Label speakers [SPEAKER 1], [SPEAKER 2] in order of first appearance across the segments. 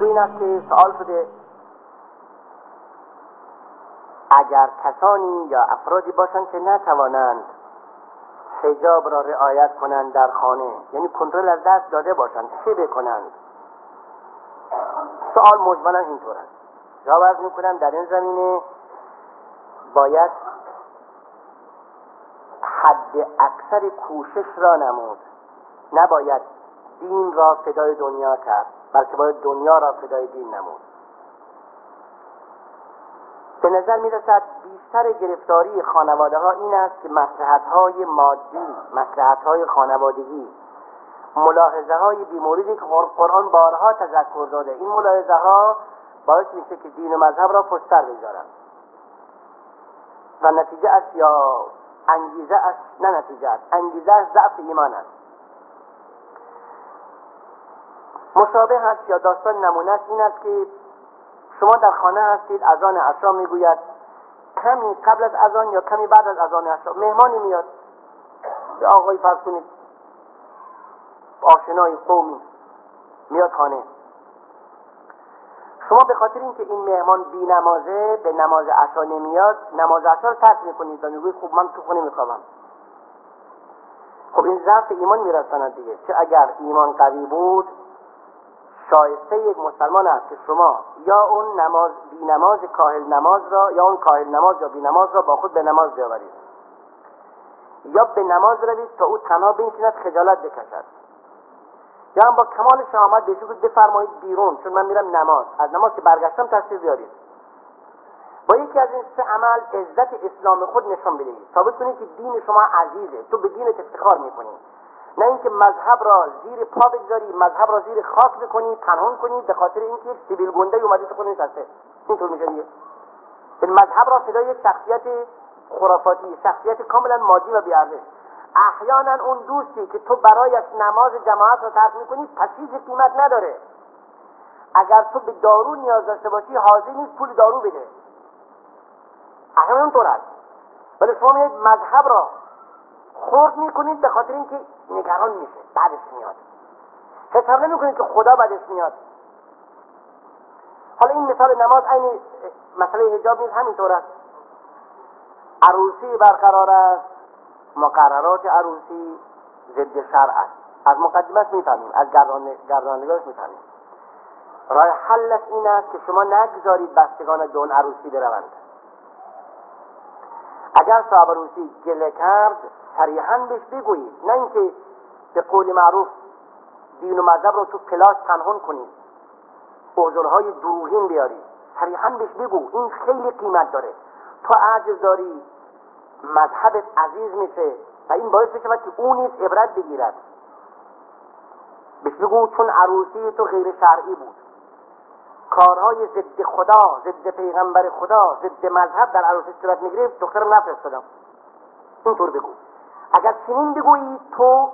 [SPEAKER 1] است که سوال شده اگر کسانی یا افرادی باشند که نتوانند حجاب را رعایت کنند در خانه یعنی کنترل از دست داده باشند چه بکنند؟ سوال مجملا اینطور است. جواب ارز می‌کنم در این زمینه باید حد اکثر کوشش را نمود. نباید دین را فدای دنیا کرد. بلکه باید دنیا را فدای دین نمود. به نظر می رسد بیشتر گرفتاری خانواده ها این است که مسلحت های مادی مسلحت های خانوادگی ملاحظه های بیموردی که قرآن بارها تذکر داده. این ملاحظه ها باعث میشه که دین و مذهب را پشتر بگذارن. و نتیجه است یا انگیزه است؟ نه نتیجه است. انگیزه است ضعف ایمان است. مشابه هست یا داستان نمونه این است که شما در خانه هستید اذان عشا می‌گوید. کمی قبل از اذان یا کمی بعد از اذان عشا مهمانی میاد. به آقای فرض کنید آشنای قومی میاد خانه. شما به خاطر اینکه این مهمان بی نمازه به نماز عشا نمیاد نماز عشا رو ترک می‌کنید و می‌گوید خوب من تو خونه میخوابم. خب این ضعف ایمان میرساند دیگه. چه اگر ایمان قوی بود شایسته یک مسلمان است که شما یا اون نماز بی نماز کاهل نماز را یا اون کاهل نماز یا بی نماز را با خود به نماز بیاورید. یا به نماز روید تا او تنها بنشیند خجالت بکشد. یا هم با کمال شهامت بهش بگوید بفرمایید بیرون چون من میرم نماز. از نماز که برگشتم تشریف بیارید. با یکی از این سه عمل عزت اسلام خود نشان بدهید. ثابت کنید که دین شما عزیزه. تو به دینت افتخار می‌کنی. نه اینکه مذهب را زیر پا بگذاری مذهب را زیر خاک بکنی پنهان کنی به خاطر اینکه یک سیبیل گنده اومده تو خود نشسته. اینطور میشه دیگه. مذهب را فدای یک شخصیت خرافاتی شخصیت کاملا مادی و بیارزش. احیانا اون دوستی که تو برایش نماز جماعت را ترک می‌کنی پسیز قیمت نداره. اگر تو به دارو نیاز داشته باشی حاضر نیست پول دارو بده. احیانا اونطور است. ولی شما مذهب را خورد می‌کنید به خاطر اینکه نگران میشه بعدش میاد. حساب نمی‌کنید که خدا بعدش میاد. حالا این مثال نماز عین مسئله حجاب نیز همینطور است. عروسی برقرار است مقررات عروسی ضد شرع است. از مقدمت می‌فهمیم از گردانندگاش می‌فهمیم. راه حلش این است که شما نگذارید بستگان دون عروسی بروند. اگر صاحب عروسی گله کرد صریحا بهش بگویید. نه اینکه به قول معروف دین و مذهب رو تو کلاس تنهون کنید. عذرهای دروغین بیارید. صریحا بهش بگو. این خیلی قیمت داره. تو عجز داری مذهبت عزیز میشه و این باعث بشود که او نیز عبرت بگیرد. بهش بگو چون عروسی تو غیر شرعی بود. کارهای ضد خدا ضد پیغمبر خدا ضد مذهب در عروسی صورت می‌گرفت دختر نفرستادم اینطور بگو. اگر چنین بگویی تو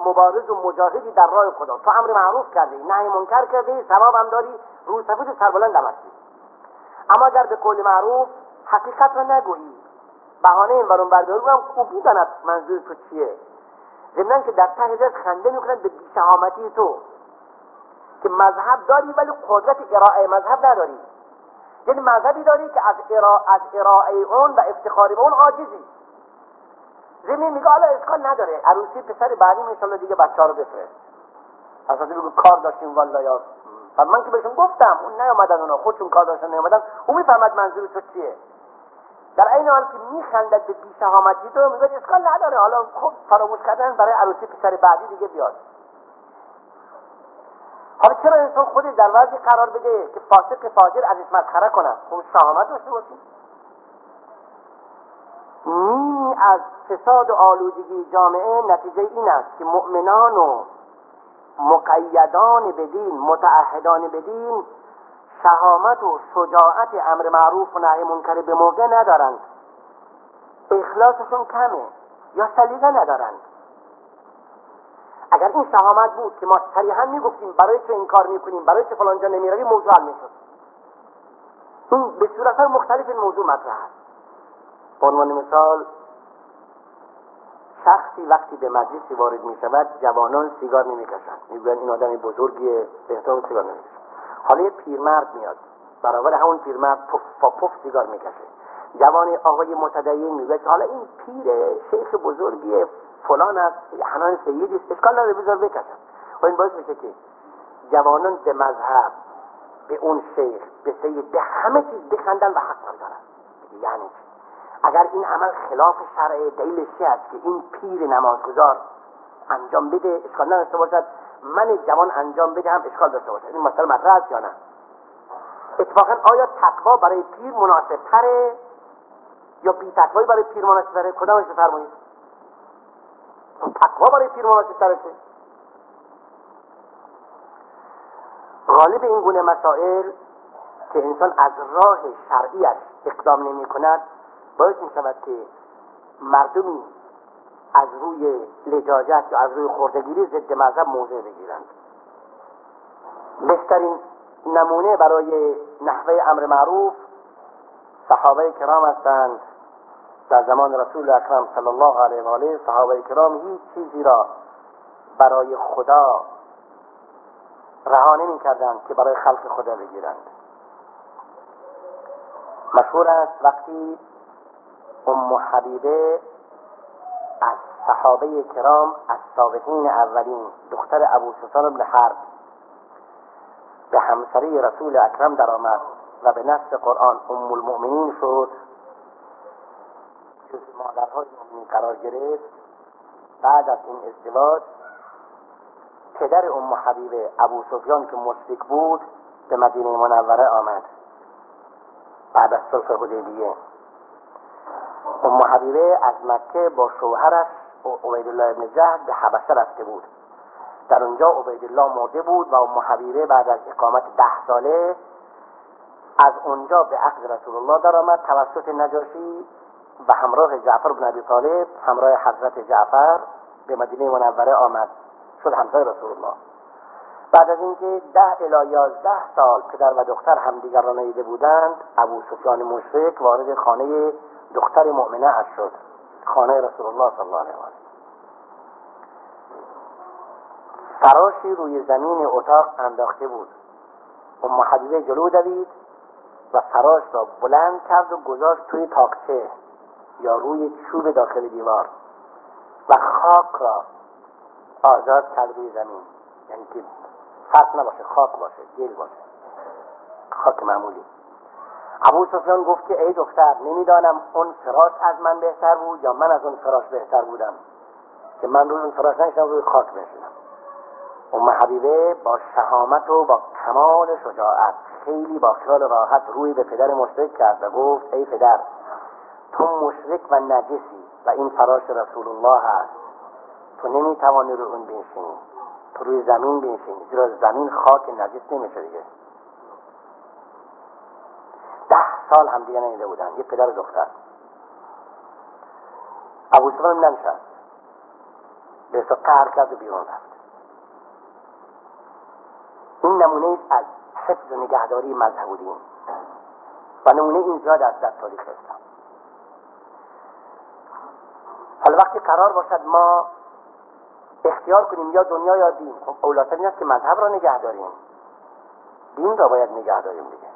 [SPEAKER 1] مبارز و مجاهدی در راه خدا. تو امر معروف کردی نهی منکر کردی ثواب هم داری روی سفید سربلند هم هستی. اما اگر به قول معروف حقیقت را نگویی بهانه این برون برداری هم خوب می‌داند منظور تو چیه؟ ضمن که در ته دست خنده می‌کنند به بیشهامتی تو. که مذهب داری ولی قدرت ارائه مذهب نداری. یعنی مذهبی داری که از ارائه اون و افتخار به اون عاجزی. زمین میگه حالا اشکال نداره. عروسی پسر بعدی انشالله دیگه بچه ها رو بفرست. اصلا بگو کار داشتیم والا یا من که بهشون گفتم اون نیومدن اونا. خودشون کار داشتن نیومدن. اون می‌فهمد منظور تو چیه. در این حال که میخندد به بیشهامتی تو میگه اشکال نداره. حالا خب فراموش کردن برای عروسی پسر بعدی دیگه بیاد. حالا چرا انسان خودش در وضعی قرار بده که فاسق فاجر ازش مسخره کنه؟ خب شهامت داشته باشی. نیمی از فساد و آلودگی جامعه نتیجه این است که مؤمنان و مقیدان بدین متعهدان بدین شهامت و شجاعت امر معروف و نهی منکر به موقع ندارند. اخلاصشون کمه یا سلیقه ندارند. اگر این شهامت بود که ما صریحا می‌گفتیم برای چه این کار می‌کنیم برای چه فلانجا نمی‌رویم موضوع حل می‌شد. این به صورت مختلف این موضوع مطرح است. به عنوان مثال شخصی وقتی به مجلسی وارد می شود جوانان سیگار نمی کشند می‌گویند این آدم بزرگی به احترام سیگار نمی حالا یه پیرمرد میاد برابر همون پیرمرد پف پف سیگار می‌کشه. جوان آقای متدین میگه حالا این پیر شیخ بزرگی فلان است حنان سیدی است. اشکال نداره بذار بکشم. و این باعث میشه که جوانان به مذهب به اون شیخ به سید به همه چیز بخندن و حق دارن یعنی اگر این عمل خلاف شرع دلیل چی است که این پیر نمازگزار انجام بده اشکال نداشته باشد. من جوان انجام بدهم اشکال داشته باشد. این مسئله مطرح است یا نه؟ اتفاقا آیا تقوا برای پیر مناسب تره یا بی برای پیر مناسب تره کدامش بفرمایید؟ تقوا برای پیر مناسب تره غالب این گونه مسائل که انسان از راه شرعیش اقدام نمی کند باعث می شود که مردمی از روی لجاجت یا از روی خوردگیری ضد مذهب موضع بگیرند. بهترین نمونه برای نحوه امر معروف صحابه کرام هستند. در زمان رسول اکرم صلی الله علیه و آله صحابه کرام هیچ چیزی را برای خدا رها نمی کردند که برای خلق خدا بگیرند. مشهور است وقتی ام حبیبه از صحابه کرام از سابقین اولین دختر ابو سفیان بن حرب به همسری رسول اکرم درآمد و به نفس قرآن ام المؤمنین شد. مادرهای مؤمنین قرار گرفت. بعد از این ازدواج پدر ام حبیبه ابو سفیان که مشرک بود به مدینه منوره آمد. بعد از صلح حدیبیه. ام حبیبه از مکه با شوهرش عبیدالله ابن جهد به حبشه رفته بود. در اونجا عبیدالله مرده بود و ام حبیبه بعد از اقامت ده ساله از اونجا به عقد رسول الله درآمد. توسط نجاشی و همراه جعفر بن ابی طالب همراه حضرت جعفر به مدینه منوره آمد. شد همسای رسول الله بعد از اینکه ده الی یازده سال پدر و دختر همدیگر را ندیده بودند ابو سفیان مشرک وارد خانه دختر مؤمنه اش شد. خانه رسول الله صلی الله علیه و فراشی روی زمین اتاق انداخته بود. ام حبیبه جلو دوید و فراش را بلند کرد و گذاشت توی تاقچه. یا روی چوب داخل دیوار و خاک را آزاد کرد روی زمین. یعنی که فرق نباشه خاک باشه گل باشه. خاک معمولی. ابو سفیان گفت که ای دختر نمی‌دانم اون فراش از من بهتر بود یا من از اون فراش بهتر بودم. که من روی اون فراش نشدم روی خاک بشینم ام حبیبه با شهامت و با کمال شجاعت خیلی با خیال راحت روی به پدر مشرک کرد و گفت ای پدر تو مشرک و نجسی و این فراش رسول الله هست. تو نمی‌توانی روی اون بنشینی. تو روی زمین بنشینی. زیرا زمین خاک نجس نمیشه دیگه. ده سال هم دیگه نیده بودن. یه پدر دختر. ابو سفیان ننشست. به قهر کرد و بیرون رفت. این نمونه از حفظ و نگهداری مذهب دین و نمونه این است در تاریخ اسلام. حالا وقتی قرار باشد ما اختیار کنیم یا دنیا یا دین خب اولاتر این است که مذهب را نگه داریم. دین را باید نگه داریم دیگه.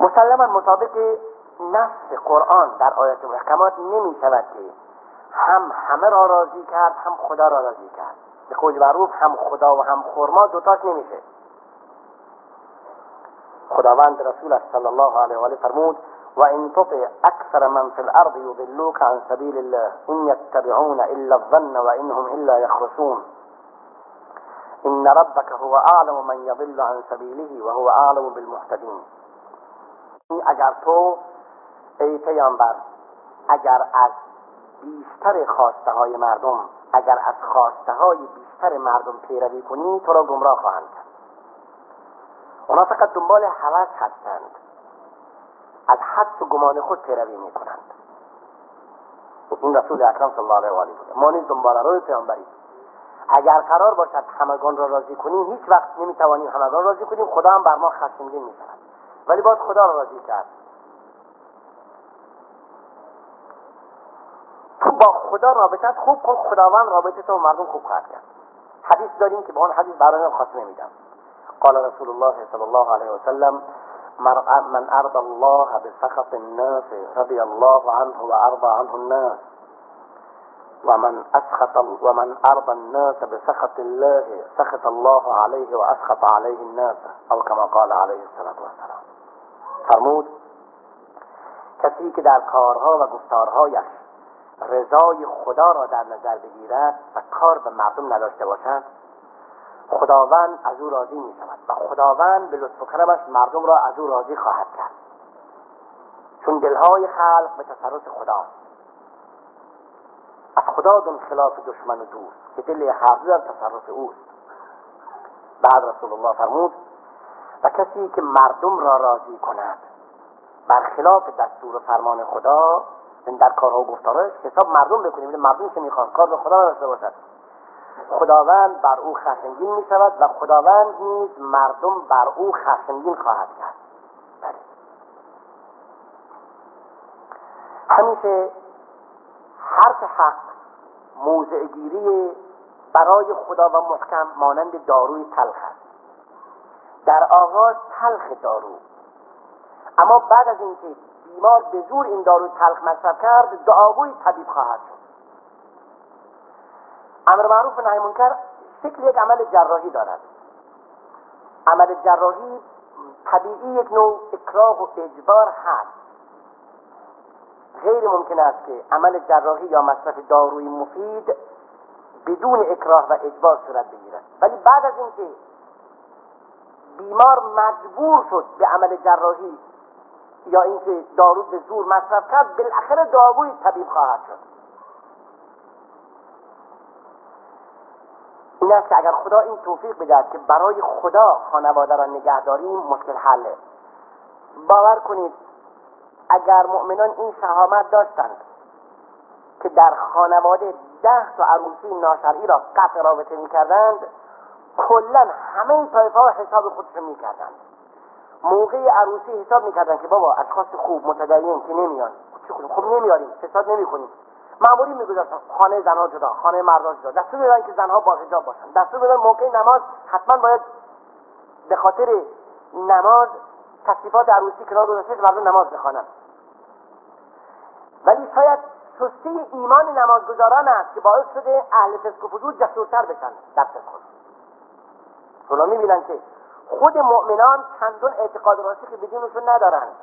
[SPEAKER 1] مسلما مطابق نص قرآن در آیات محکمات نمی شود که هم همه را راضی کرد هم خدا را راضی کرد. به قول معروف هم خدا و هم خورما دوتاش نمیشه. خداوند رسول صلی الله علیه و آله فرمود و ان تطع اکثر من فی الأرض یضلوک عن سبیل الله إن یتبعون إلا الظن و انهم إلا یخرسون إن ربك هو أعلم من يضل عن سبیله و هو اعلم بالمهتدین اگر تو ای پیامبر اگر از بیشتر خواسته های مردم اگر از خواسته های بیشتر مردم پیروی کنی تو را گمراه خواهند کرد. اونا فقط دنبال حوث هستند. از حد و گمان خود پیروی می کنند این رسول اکرم صلی الله علیه و آله. ما نیز دنبال روی پیامبری. اگر قرار باشد همگان را راضی کنیم هیچ وقت نمی‌توانیم همگان راضی کنیم. خدا هم بر ما خشمگین می شود ولی باید خدا را راضی کرد. تو با خدا رابطت خوب کن خداوند رابطه تو مردم خوب خواهد کرد. حدیث داریم که با اون حدیث برای خاتمه میدم قال رسول الله صلى الله عليه وسلم من أرضى الله بسخط الناس رضي الله عنه وأرضى عنه الناس. ومن أسخط ومن أرضى الناس بسخط الله سخط الله عليه وأسخط عليه الناس. أو كما قال عليه الصلاة والسلام. فرمود کسی که در کارها و گفتارهایش رضای خدا را در نظر بگیرد و کار به مردم نداشته باشد خداوند از او راضی می شود و خداوند به لطف و کرمش مردم را از او راضی خواهد کرد. چون دلهای خلق به تصرف خداست. از خدا دون خلاف دشمن و دوست که دل هر در تصرف اوست. بعد رسول الله فرمود و کسی که مردم را راضی کند برخلاف دستور و فرمان خدا در کارها و گفتارش حساب مردم بکنیم مردم که می‌خوان کار به خدا داشته باشد خداوند بر او خشمگین می شود و خداوند نیز مردم بر او خشمگین خواهد کرد. بله. همیشه حرف حق موضعگیری برای خدا و محکم مانند داروی تلخ است. در آغاز تلخ دارو. اما بعد از اینکه بیمار به زور این دارو تلخ مصرف کرد دعاوی طبیب خواهد شد. امر معروف و نهی منکر شکل یک عمل جراحی دارد. عمل جراحی طبیعی یک نوع اکراه و اجبار هست. غیر ممکن است که عمل جراحی یا مصرف داروی مفید بدون اکراه و اجبار صورت بگیرد. ولی بعد از اینکه بیمار مجبور شد به عمل جراحی یا اینکه دارو به زور مصرف کرد بالاخره داروی طبیب خواهد شد. این است که اگر خدا این توفیق بدهد که برای خدا خانواده را نگه داریم مشکل حله. باور کنید اگر مؤمنان این شهامت داشتند که در خانواده ده تا عروسی ناشرعی را قطع رابطه می کردند کلا همه طایفه ها حساب خودشون می کردند موقع عروسی حساب می کردند که بابا اشخاص خوب متدین که نمیان. خب نمیاریم فساد نمی کنیم معمولی میگذاشتن خانه زنها جدا خانه مردان جدا. دستور بدن که زنها با حجاب باشن. دستور بدن موقع نماز حتما باید به خاطر نماز تصریفات عروسی کنار گذاشته مردم نماز بخوانن. ولی شاید سستی ایمان نمازگزاران است که باعث شده اهل فسق و فجور جسورتر بشن در خود اونا می‌بینن که خود مؤمنان چندون اعتقاد راسخی به دینشون ندارند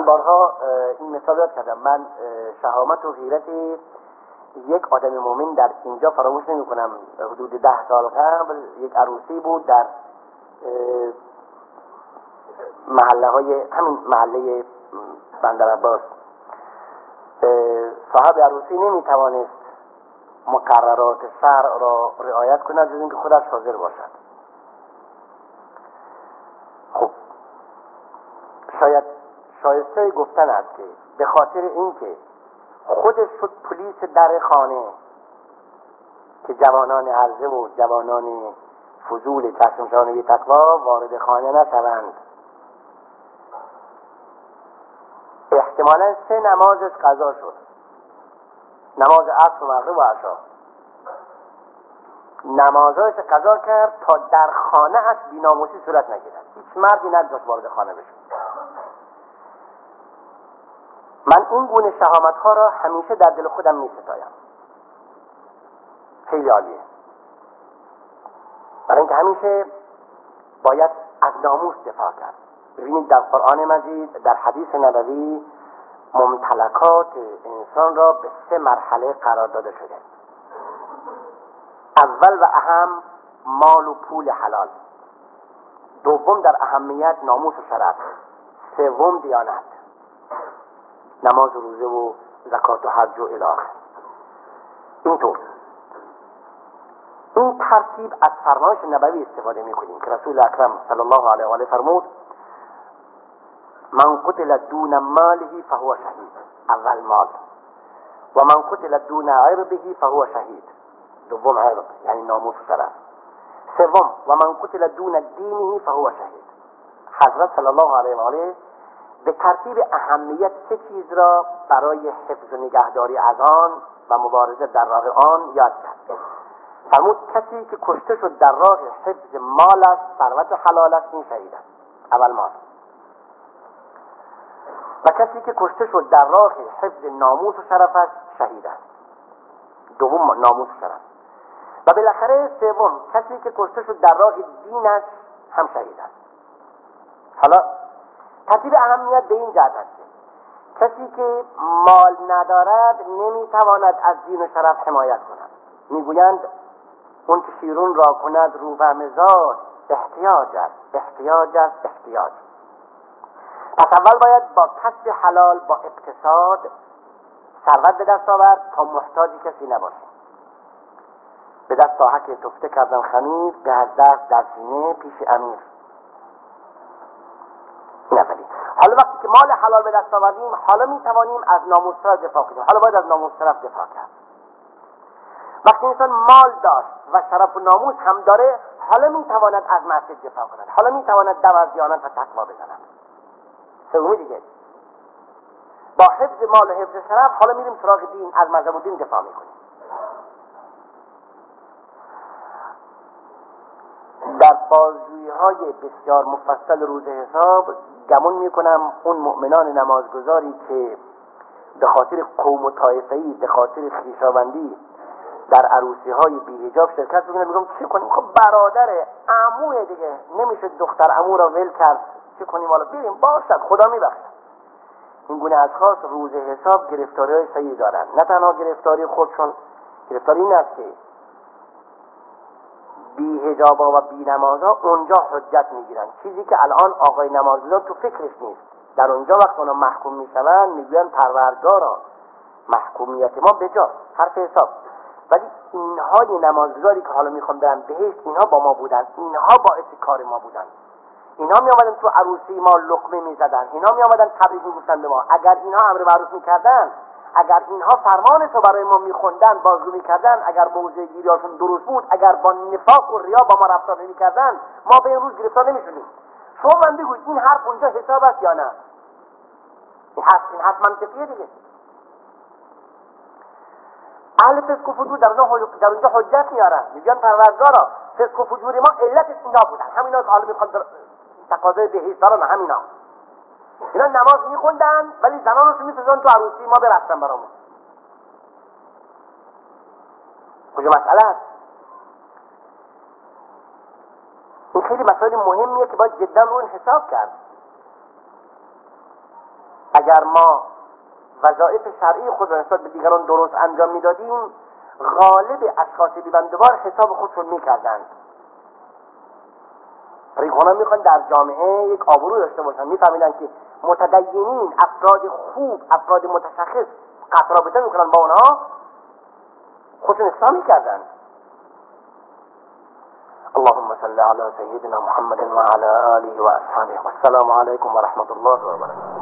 [SPEAKER 1] من بارها این مثال یاد کردم. من شهامت و غیرت یک آدم مؤمن در اینجا فراموش نمی کنم حدود ده سال قبل یک عروسی بود در محله های همین محله بندر عباس. صاحب عروسی نمی توانست مقررات شرع را رعایت کند جز اینکه خودش حاضر باشد. خب شاید شایسته گفتن است که به خاطر اینکه خودش شد پلیس در خانه که جوانان عرضه و جوانان فضول چشمشان بی تقوا وارد خانه نشوند. احتمالا سه نمازش قضا شد. نماز عصر و مغرب و عشا. نمازهایش قضا کرد تا در خانه اش بیناموسی صورت نگیرد. هیچ مردی نگذاشت وارد خانه بشه. من این گونه شهامت ها را همیشه در دل خودم می ستایم خیلی عالیه. برای اینکه همیشه باید از ناموس دفاع کرد. ببینید در قرآن مجید در حدیث نبوی ممتلکات انسان را به سه مرحله قرار داده شده. اول و اهم مال و پول حلال. دوم در اهمیت ناموس و شرف. سوم دیانت. نماز روزه و زکات و حج و الاخر اینطور. این ترتیب از فرمایش نبوی استفاده می‌کنیم که رسول اکرم صلی الله علیه و آله فرمود من قتل دون ماله فهو شهید. اول مال. و من قتل دون عرضه فهو شهید. دوم عرض یعنی ناموس شرف سوم و من قتل دون دینه فهو شهید. حضرت صلی الله علیه و آله به ترتیب اهمیت سه چیز را برای حفظ و نگهداری از آن و مبارزه در راه آن یاد کرد فرمود کسی که کشته شد در راه حفظ مالش ثروت حلالش این شهید است. اول مال. و کسی که کشته شد در راه حفظ ناموس و شرفش شهید است. دوم ناموس و شرف. و بالاخره سوم کسی که کشته شد در راه دینش هم شهید است. حالا ترتیب اهمیت به این جهت است کسی که مال ندارد نمی‌تواند از دین و شرف حمایت کند. می‌گویند اون که شیرون را کند رو و مزاج احتیاج است. احتیاج است احتیاج. پس اول باید با کسب حلال با اقتصاد ثروت به دست آورد تا محتاج کسی نباشه. به دست که تفته کردم خمیر به از دست در سینه پیش امیر نه حالا وقتی که مال حلال به دست آوردیم حالا می توانیم از ناموس دفاع کنیم. حالا باید از ناموس دفاع کرد. وقتی انسان مال داشت و شرف و ناموس هم داره حالا می تواند از مسجد دفاع کند. حالا می تواند دو از دیانت و تقوا بزند. سومی دیگه. با حفظ مال و حفظ شرف حالا میریم سراغ دین. از مذهب دین دفاع می‌کنیم در بازجویی های بسیار مفصل روز حساب گمون می‌کنم. اون مؤمنان نمازگذاری که به خاطر قوم و طایفهی به خاطر خیشاوندی در عروسی های بیهجاب شرکت بکنه میگم چه کنیم؟ خب برادر عموه دیگه. نمیشه دختر عمو را ول کرد. چه کنیم؟ حالا بریم. باشد. خدا میبخشد این گونه اشخاص روز حساب گرفتاری های سعی دارن. نه تنها گرفتاری خودشون گرفتاری این است که بی هجابا و بی نمازا اونجا حجت می‌گیرن. چیزی که الان آقای نمازگزار تو فکرش نیست. در اونجا وقت اونا محکوم میشون می‌گوین پروردگارا. محکومیت ما بجاست. حرف حساب. ولی اینهای نمازگزاری که حالا می‌خوام برن بهشت اینها با ما بودن. اینها باعث کار ما بودن. اینها می آمدن تو عروسی ما لقمه می‌زدن. اینها می آمدن تبریک می‌گفتن به ما. اگر اینها امر معروف می‌کردن اگر اینها فرمان تو برای ما میخوندن بازگو می‌کردن اگر موضع گیریاشون درست بود اگر با نفاق و ریا با ما رفتار نمی‌کردن ما به این روز گرفتار نمی‌شدیم. شما من بگوید این حرف اونجا حساب است یا نه؟ این حرف این حرف منطقیه دیگه. اهل فسق و فجور در اونجا حجت میارن میگن پروردگارا فسق و فجور ما علت اینا بودن. همینا که حالا می‌خوان تقاضای بهشت همینا اینا نماز میخوندن ولی زنانشون میفرستن تو عروسی. ما برفتن برامون. کجا مسئله است؟ این خیلی مسائل مهمیه که باید جدا رو حساب کرد. اگر ما وظایف شرعی خود را نسبت به دیگران درست انجام می‌دادیم غالب اشخاص بیبندوار حساب خودشون می‌کردند. ریحانا می‌خوان در جامعه یک آبرو داشته باشن. میفهمیدن که متدینین افراد خوب افراد متشخص قطع رابطه می‌کنن با اونها خودشون اسلامی کردن اللهم صل على سيدنا محمد وعلى آله وأصحابه والسلام عليكم ورحمة الله وبركاته